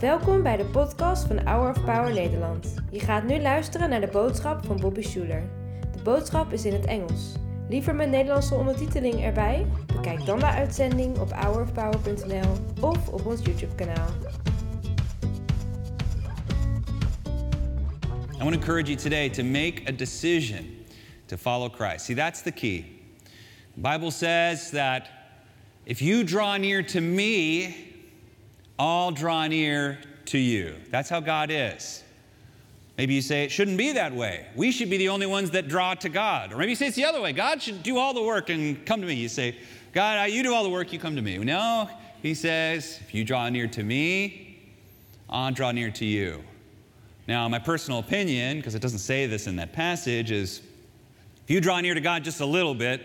Welkom bij de podcast van Hour of Power Nederland. Je gaat nu luisteren naar de boodschap van Bobby Schuler. De boodschap is in het Engels. Liever met Nederlandse ondertiteling erbij? Bekijk dan de uitzending op hourofpower.nl of op ons YouTube kanaal. I want to encourage you today to make a decision to follow Christ. See, that's the key. The Bible says that if you draw near to me, I'll draw near to you. That's how God is. Maybe you say it shouldn't be that way. We should be the only ones that draw to God. Or maybe you say it's the other way. God should do all the work and come to me. You say, God, you do all the work, you come to me. No, he says, if you draw near to me, I'll draw near to you. Now, my personal opinion, because it doesn't say this in that passage, is if you draw near to God just a little bit,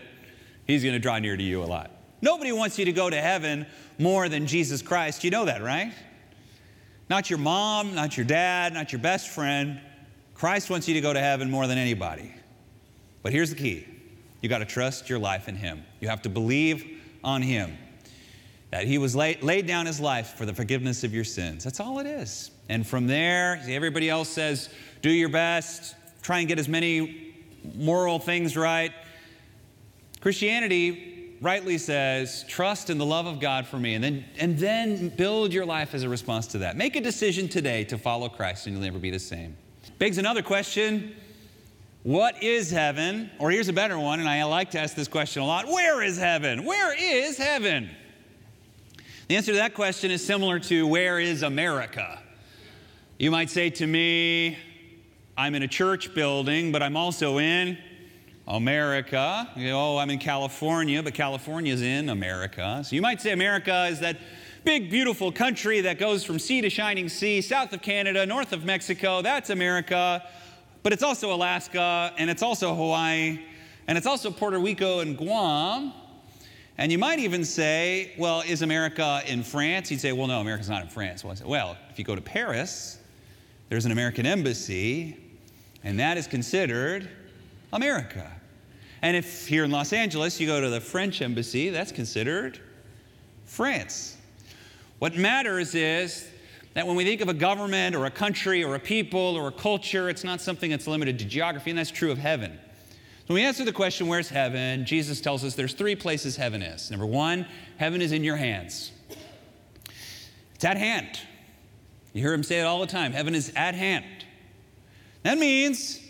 he's going to draw near to you a lot. Nobody wants you to go to heaven more than Jesus Christ. You know that, right? Not your mom, not your dad, not your best friend. Christ wants you to go to heaven more than anybody. But here's the key you got to trust your life in Him. You have to believe on Him that He was laid, laid down His life for the forgiveness of your sins. That's all it is. And from there, everybody else says, do your best, try and get as many moral things right. Christianity rightly says, trust in the love of God for me, and then, and then build your life as a response to that. Make a decision today to follow Christ, and you'll never be the same. Begs another question What is heaven? Or here's a better one, and I like to ask this question a lot Where is heaven? Where is heaven? The answer to that question is similar to Where is America? You might say to me, I'm in a church building, but I'm also in America. You know, oh, I'm in California, but California's in America. So you might say America is that big, beautiful country that goes from sea to shining sea, south of Canada, north of Mexico. That's America. But it's also Alaska, and it's also Hawaii, and it's also Puerto Rico and Guam. And you might even say, well, is America in France? You'd say, well, no, America's not in France. Well, I say, well, if you go to Paris, there's an American embassy, and that is considered America. And if here in Los Angeles you go to the French embassy, that's considered France. What matters is that when we think of a government or a country or a people or a culture, it's not something that's limited to geography, and that's true of heaven. So when we answer the question, where's heaven? Jesus tells us there's three places heaven is. Number one, heaven is in your hands. It's at hand. You hear him say it all the time heaven is at hand. That means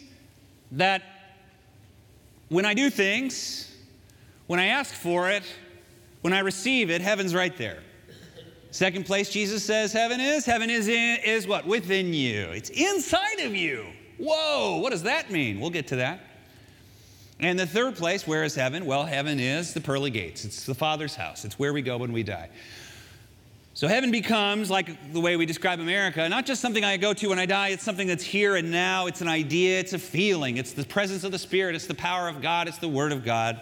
that when I do things, when I ask for it, when I receive it, heaven's right there. Second place Jesus says heaven is, heaven is in, is what? Within you. It's inside of you. Whoa, what does that mean? We'll get to that. And the third place, where is heaven? Well, heaven is the pearly gates. It's the Father's house. It's where we go when we die. So heaven becomes, like the way we describe America, not just something I go to when I die, it's something that's here and now. It's an idea, it's a feeling, it's the presence of the Spirit, it's the power of God, it's the Word of God.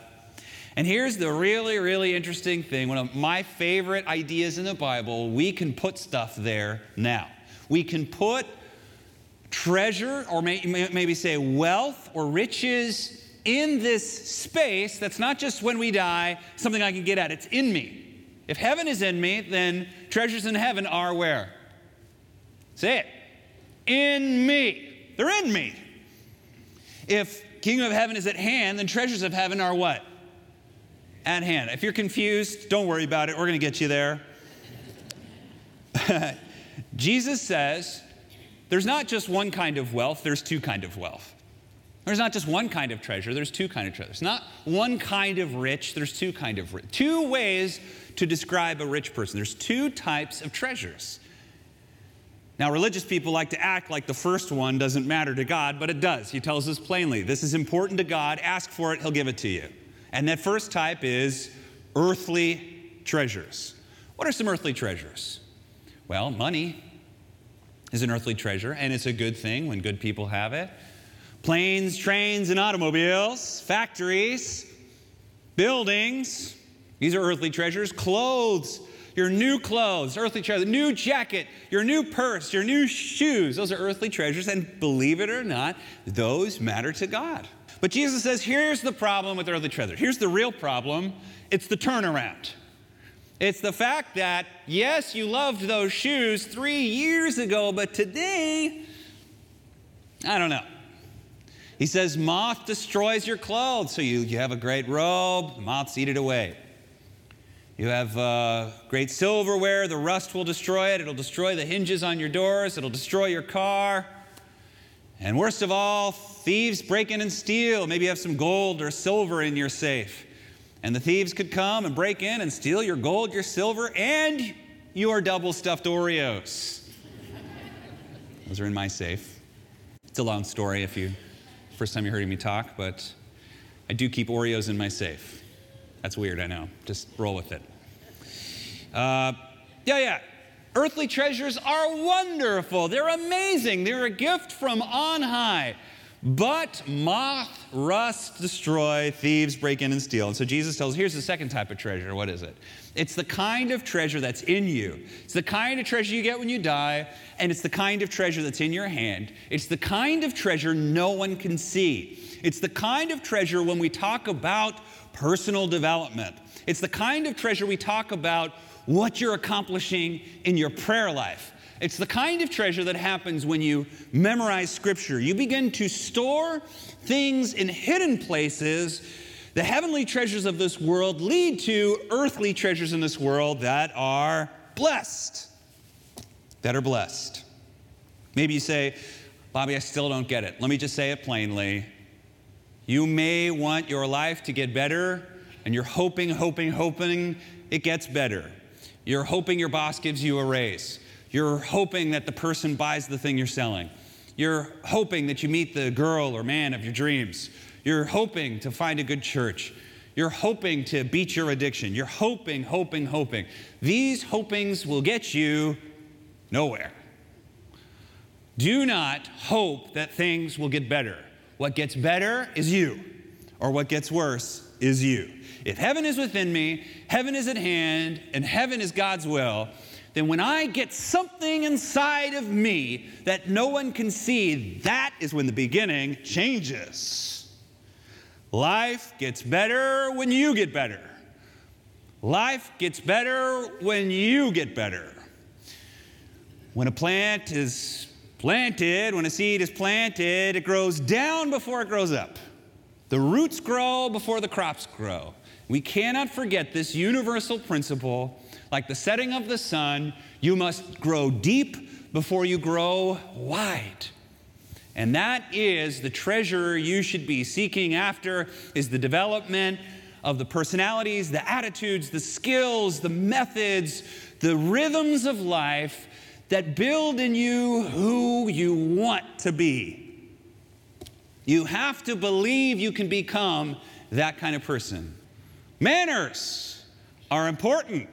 And here's the really, really interesting thing one of my favorite ideas in the Bible we can put stuff there now. We can put treasure, or may, maybe say wealth or riches in this space that's not just when we die, something I can get at. It's in me. If heaven is in me, then treasures in heaven are where? Say it. In me. They're in me. If kingdom of heaven is at hand, then treasures of heaven are what? At hand. If you're confused, don't worry about it. We're going to get you there. Jesus says there's not just one kind of wealth, there's two kind of wealth. There's not just one kind of treasure, there's two kind of treasure. There's not one kind of rich, there's two kind of rich. Two ways to describe a rich person. There's two types of treasures. Now, religious people like to act like the first one doesn't matter to God, but it does. He tells us plainly this is important to God. Ask for it, He'll give it to you. And that first type is earthly treasures. What are some earthly treasures? Well, money is an earthly treasure, and it's a good thing when good people have it. Planes, trains, and automobiles, factories, buildings, these are earthly treasures. Clothes, your new clothes, earthly treasure, new jacket, your new purse, your new shoes. Those are earthly treasures. And believe it or not, those matter to God. But Jesus says, here's the problem with earthly treasure. Here's the real problem it's the turnaround. It's the fact that, yes, you loved those shoes three years ago, but today, I don't know. He says, Moth destroys your clothes. So you, you have a great robe, moths eat it away. You have uh, great silverware, the rust will destroy it. It'll destroy the hinges on your doors, it'll destroy your car. And worst of all, thieves break in and steal. Maybe you have some gold or silver in your safe. And the thieves could come and break in and steal your gold, your silver, and your double stuffed Oreos. Those are in my safe. It's a long story if you, first time you're hearing me talk, but I do keep Oreos in my safe. That's weird, I know. Just roll with it. Uh, yeah, yeah. Earthly treasures are wonderful. They're amazing. They're a gift from on high. But moth, rust, destroy, thieves break in and steal. And so Jesus tells, here's the second type of treasure. What is it? It's the kind of treasure that's in you. It's the kind of treasure you get when you die, and it's the kind of treasure that's in your hand. It's the kind of treasure no one can see. It's the kind of treasure when we talk about personal development. It's the kind of treasure we talk about what you're accomplishing in your prayer life. It's the kind of treasure that happens when you memorize scripture. You begin to store things in hidden places. The heavenly treasures of this world lead to earthly treasures in this world that are blessed. That are blessed. Maybe you say, Bobby, I still don't get it. Let me just say it plainly. You may want your life to get better, and you're hoping, hoping, hoping it gets better. You're hoping your boss gives you a raise. You're hoping that the person buys the thing you're selling. You're hoping that you meet the girl or man of your dreams. You're hoping to find a good church. You're hoping to beat your addiction. You're hoping, hoping, hoping. These hopings will get you nowhere. Do not hope that things will get better. What gets better is you, or what gets worse is you. If heaven is within me, heaven is at hand, and heaven is God's will, then when I get something inside of me that no one can see, that is when the beginning changes. Life gets better when you get better. Life gets better when you get better. When a plant is planted, when a seed is planted, it grows down before it grows up. The roots grow before the crops grow. We cannot forget this universal principle like the setting of the sun, you must grow deep before you grow wide. And that is the treasure you should be seeking after is the development of the personalities, the attitudes, the skills, the methods, the rhythms of life that build in you who you want to be. You have to believe you can become that kind of person. Manners are important.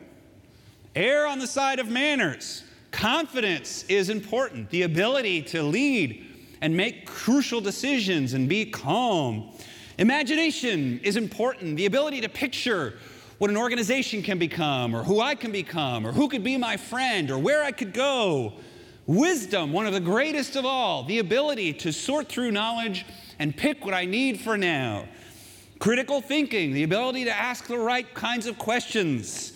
Err on the side of manners. Confidence is important. The ability to lead and make crucial decisions and be calm. Imagination is important. The ability to picture what an organization can become, or who I can become, or who could be my friend, or where I could go. Wisdom, one of the greatest of all, the ability to sort through knowledge and pick what I need for now. Critical thinking, the ability to ask the right kinds of questions.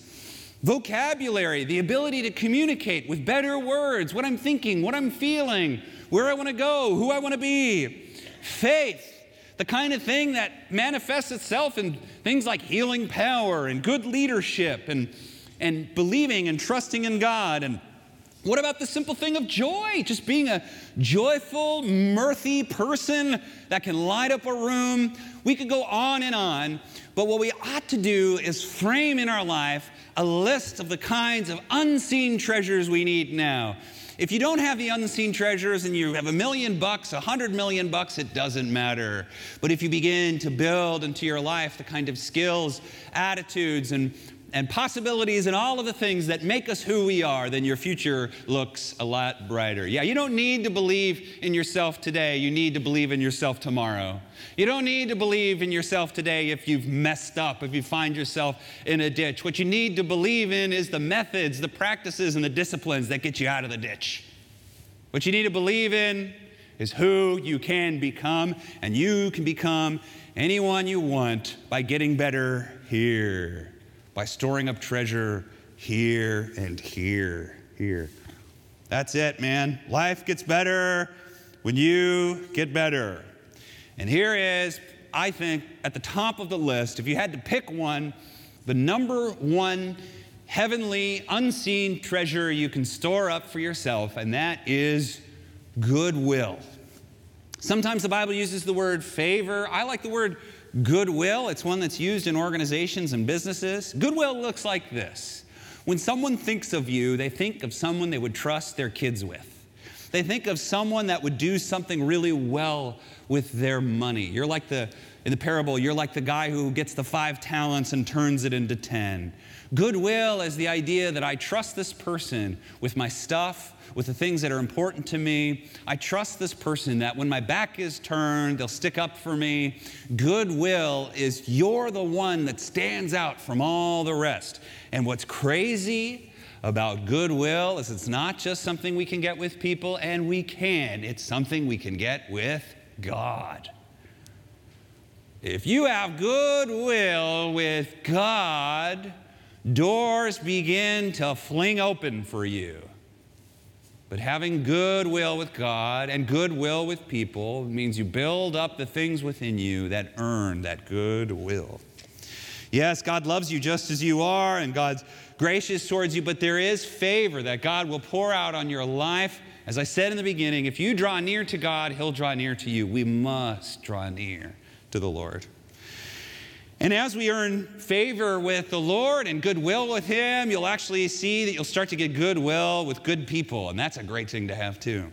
Vocabulary, the ability to communicate with better words what I'm thinking, what I'm feeling, where I want to go, who I want to be. Faith, the kind of thing that manifests itself in things like healing power and good leadership and, and believing and trusting in God. And what about the simple thing of joy? Just being a joyful, mirthy person that can light up a room. We could go on and on, but what we ought to do is frame in our life a list of the kinds of unseen treasures we need now. If you don't have the unseen treasures and you have a million bucks, a hundred million bucks, it doesn't matter. But if you begin to build into your life the kind of skills, attitudes, and and possibilities and all of the things that make us who we are, then your future looks a lot brighter. Yeah, you don't need to believe in yourself today. You need to believe in yourself tomorrow. You don't need to believe in yourself today if you've messed up, if you find yourself in a ditch. What you need to believe in is the methods, the practices, and the disciplines that get you out of the ditch. What you need to believe in is who you can become, and you can become anyone you want by getting better here by storing up treasure here and here, here. That's it, man. Life gets better when you get better. And here is, I think, at the top of the list, if you had to pick one, the number one heavenly, unseen treasure you can store up for yourself, and that is goodwill. Sometimes the Bible uses the word favor. I like the word goodwill. It's one that's used in organizations and businesses. Goodwill looks like this when someone thinks of you, they think of someone they would trust their kids with. They think of someone that would do something really well with their money. You're like the, in the parable, you're like the guy who gets the five talents and turns it into 10. Goodwill is the idea that I trust this person with my stuff, with the things that are important to me. I trust this person that when my back is turned, they'll stick up for me. Goodwill is you're the one that stands out from all the rest. And what's crazy about goodwill is it's not just something we can get with people, and we can, it's something we can get with God. If you have goodwill with God, doors begin to fling open for you. But having goodwill with God and goodwill with people means you build up the things within you that earn that goodwill. Yes, God loves you just as you are, and God's gracious towards you, but there is favor that God will pour out on your life. As I said in the beginning, if you draw near to God, He'll draw near to you. We must draw near to the Lord. And as we earn favor with the Lord and goodwill with Him, you'll actually see that you'll start to get goodwill with good people, and that's a great thing to have too.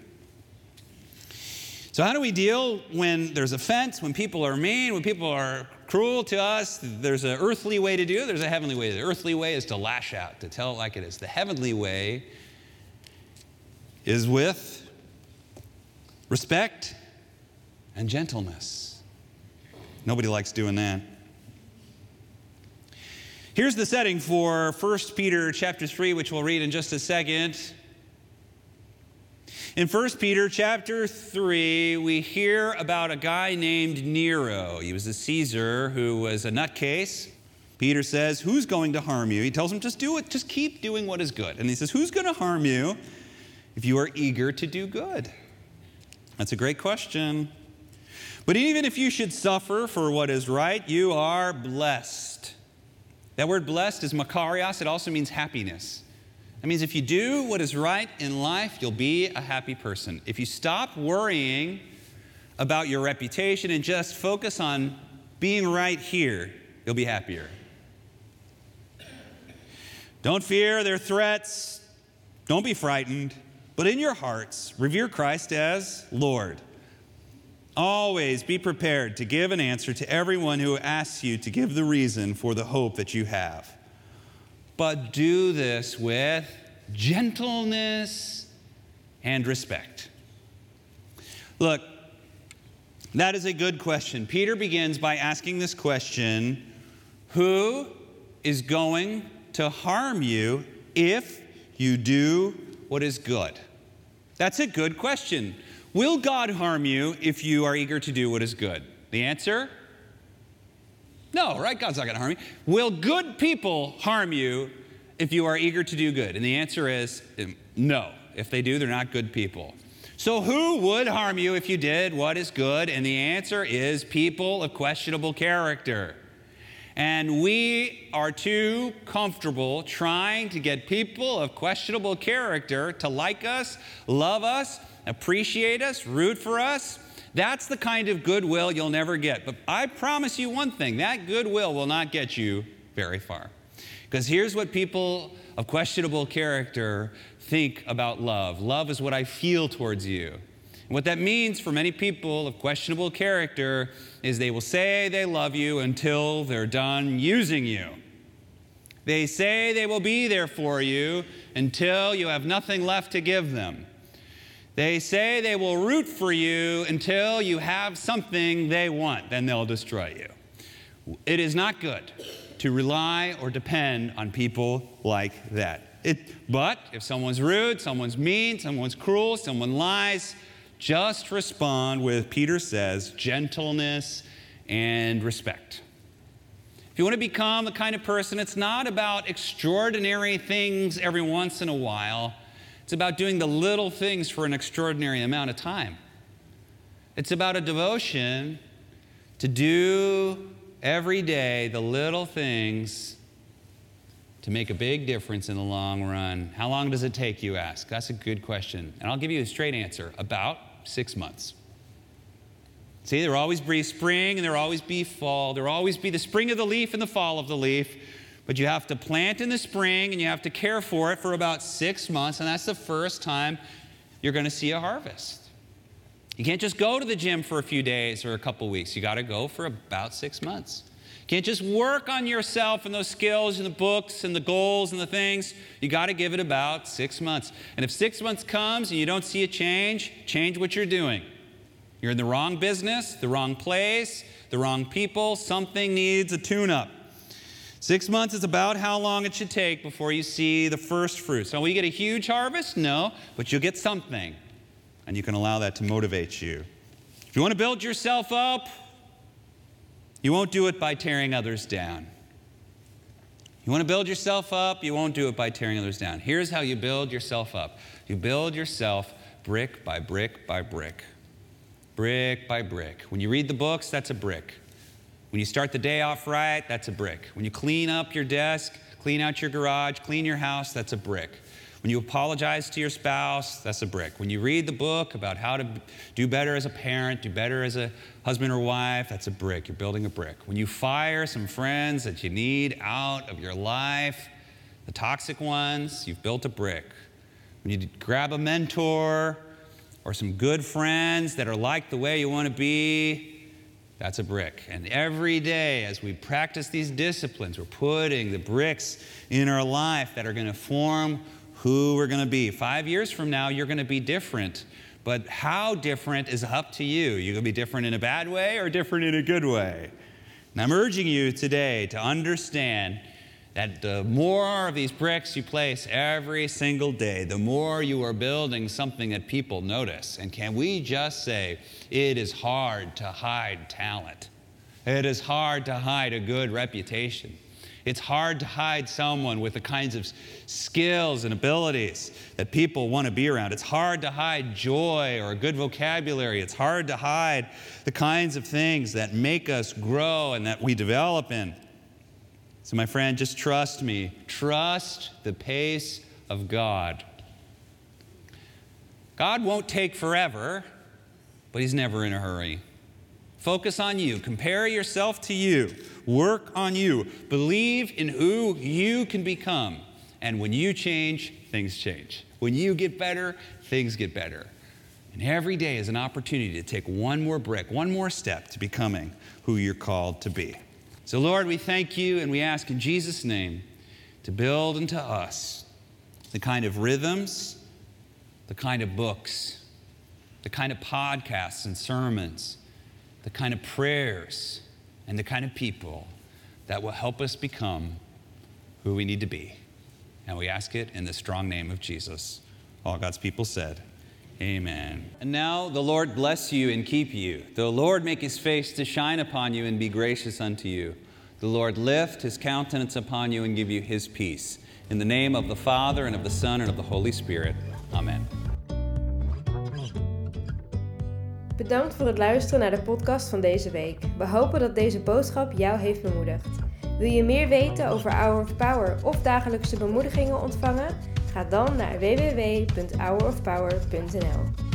So, how do we deal when there's offense, when people are mean, when people are cruel to us? There's an earthly way to do it, there's a heavenly way. The earthly way is to lash out, to tell it like it is. The heavenly way is with respect and gentleness. Nobody likes doing that. Here's the setting for 1 Peter chapter 3, which we'll read in just a second. In 1 Peter chapter 3, we hear about a guy named Nero. He was a Caesar who was a nutcase. Peter says, Who's going to harm you? He tells him, Just do it, just keep doing what is good. And he says, Who's going to harm you if you are eager to do good? That's a great question. But even if you should suffer for what is right, you are blessed. That word blessed is makarios, it also means happiness. That means if you do what is right in life, you'll be a happy person. If you stop worrying about your reputation and just focus on being right here, you'll be happier. Don't fear their threats. Don't be frightened. But in your hearts, revere Christ as Lord. Always be prepared to give an answer to everyone who asks you to give the reason for the hope that you have. But do this with gentleness and respect. Look, that is a good question. Peter begins by asking this question Who is going to harm you if you do what is good? That's a good question. Will God harm you if you are eager to do what is good? The answer? No, right? God's not going to harm you. Will good people harm you if you are eager to do good? And the answer is um, no. If they do, they're not good people. So, who would harm you if you did what is good? And the answer is people of questionable character. And we are too comfortable trying to get people of questionable character to like us, love us, appreciate us, root for us. That's the kind of goodwill you'll never get. But I promise you one thing that goodwill will not get you very far. Because here's what people of questionable character think about love love is what I feel towards you. And what that means for many people of questionable character is they will say they love you until they're done using you. They say they will be there for you until you have nothing left to give them. They say they will root for you until you have something they want, then they'll destroy you. It is not good to rely or depend on people like that. It, but if someone's rude, someone's mean, someone's cruel, someone lies, just respond with, Peter says, gentleness and respect. If you want to become the kind of person, it's not about extraordinary things every once in a while. It's about doing the little things for an extraordinary amount of time. It's about a devotion to do every day the little things to make a big difference in the long run. How long does it take, you ask? That's a good question. And I'll give you a straight answer about six months. See, there will always be spring and there will always be fall. There will always be the spring of the leaf and the fall of the leaf. But you have to plant in the spring and you have to care for it for about six months, and that's the first time you're going to see a harvest. You can't just go to the gym for a few days or a couple weeks. You got to go for about six months. You can't just work on yourself and those skills and the books and the goals and the things. You got to give it about six months. And if six months comes and you don't see a change, change what you're doing. You're in the wrong business, the wrong place, the wrong people. Something needs a tune up. Six months is about how long it should take before you see the first fruits. Now, will you get a huge harvest? No, but you'll get something. And you can allow that to motivate you. If you want to build yourself up, you won't do it by tearing others down. You want to build yourself up, you won't do it by tearing others down. Here's how you build yourself up you build yourself brick by brick by brick brick by brick. When you read the books, that's a brick. When you start the day off right, that's a brick. When you clean up your desk, clean out your garage, clean your house, that's a brick. When you apologize to your spouse, that's a brick. When you read the book about how to do better as a parent, do better as a husband or wife, that's a brick. You're building a brick. When you fire some friends that you need out of your life, the toxic ones, you've built a brick. When you grab a mentor, or some good friends that are like the way you want to be, that's a brick. And every day, as we practice these disciplines, we're putting the bricks in our life that are going to form who we're going to be. Five years from now, you're going to be different. But how different is up to you. You're going to be different in a bad way or different in a good way. And I'm urging you today to understand that the more of these bricks you place every single day, the more you are building something that people notice. And can we just say, it is hard to hide talent? It is hard to hide a good reputation. It's hard to hide someone with the kinds of skills and abilities that people want to be around. It's hard to hide joy or a good vocabulary. It's hard to hide the kinds of things that make us grow and that we develop in. So, my friend, just trust me. Trust the pace of God. God won't take forever, but He's never in a hurry. Focus on you. Compare yourself to you. Work on you. Believe in who you can become. And when you change, things change. When you get better, things get better. And every day is an opportunity to take one more brick, one more step to becoming who you're called to be. So, Lord, we thank you and we ask in Jesus' name to build into us the kind of rhythms, the kind of books, the kind of podcasts and sermons, the kind of prayers, and the kind of people that will help us become who we need to be. And we ask it in the strong name of Jesus. All God's people said, Amen. And now the Lord bless you and keep you. The Lord make his face to shine upon you and be gracious unto you. The Lord lift his countenance upon you and give you his peace. In the name of the Father, and of the Son, and of the Holy Spirit. Amen. Bedankt voor het luisteren naar de podcast van deze week. We hopen dat deze boodschap jou heeft bemoedigd. Wil je meer weten over Hour of Power of dagelijkse bemoedigingen ontvangen? Ga dan naar www.hourofpower.nl.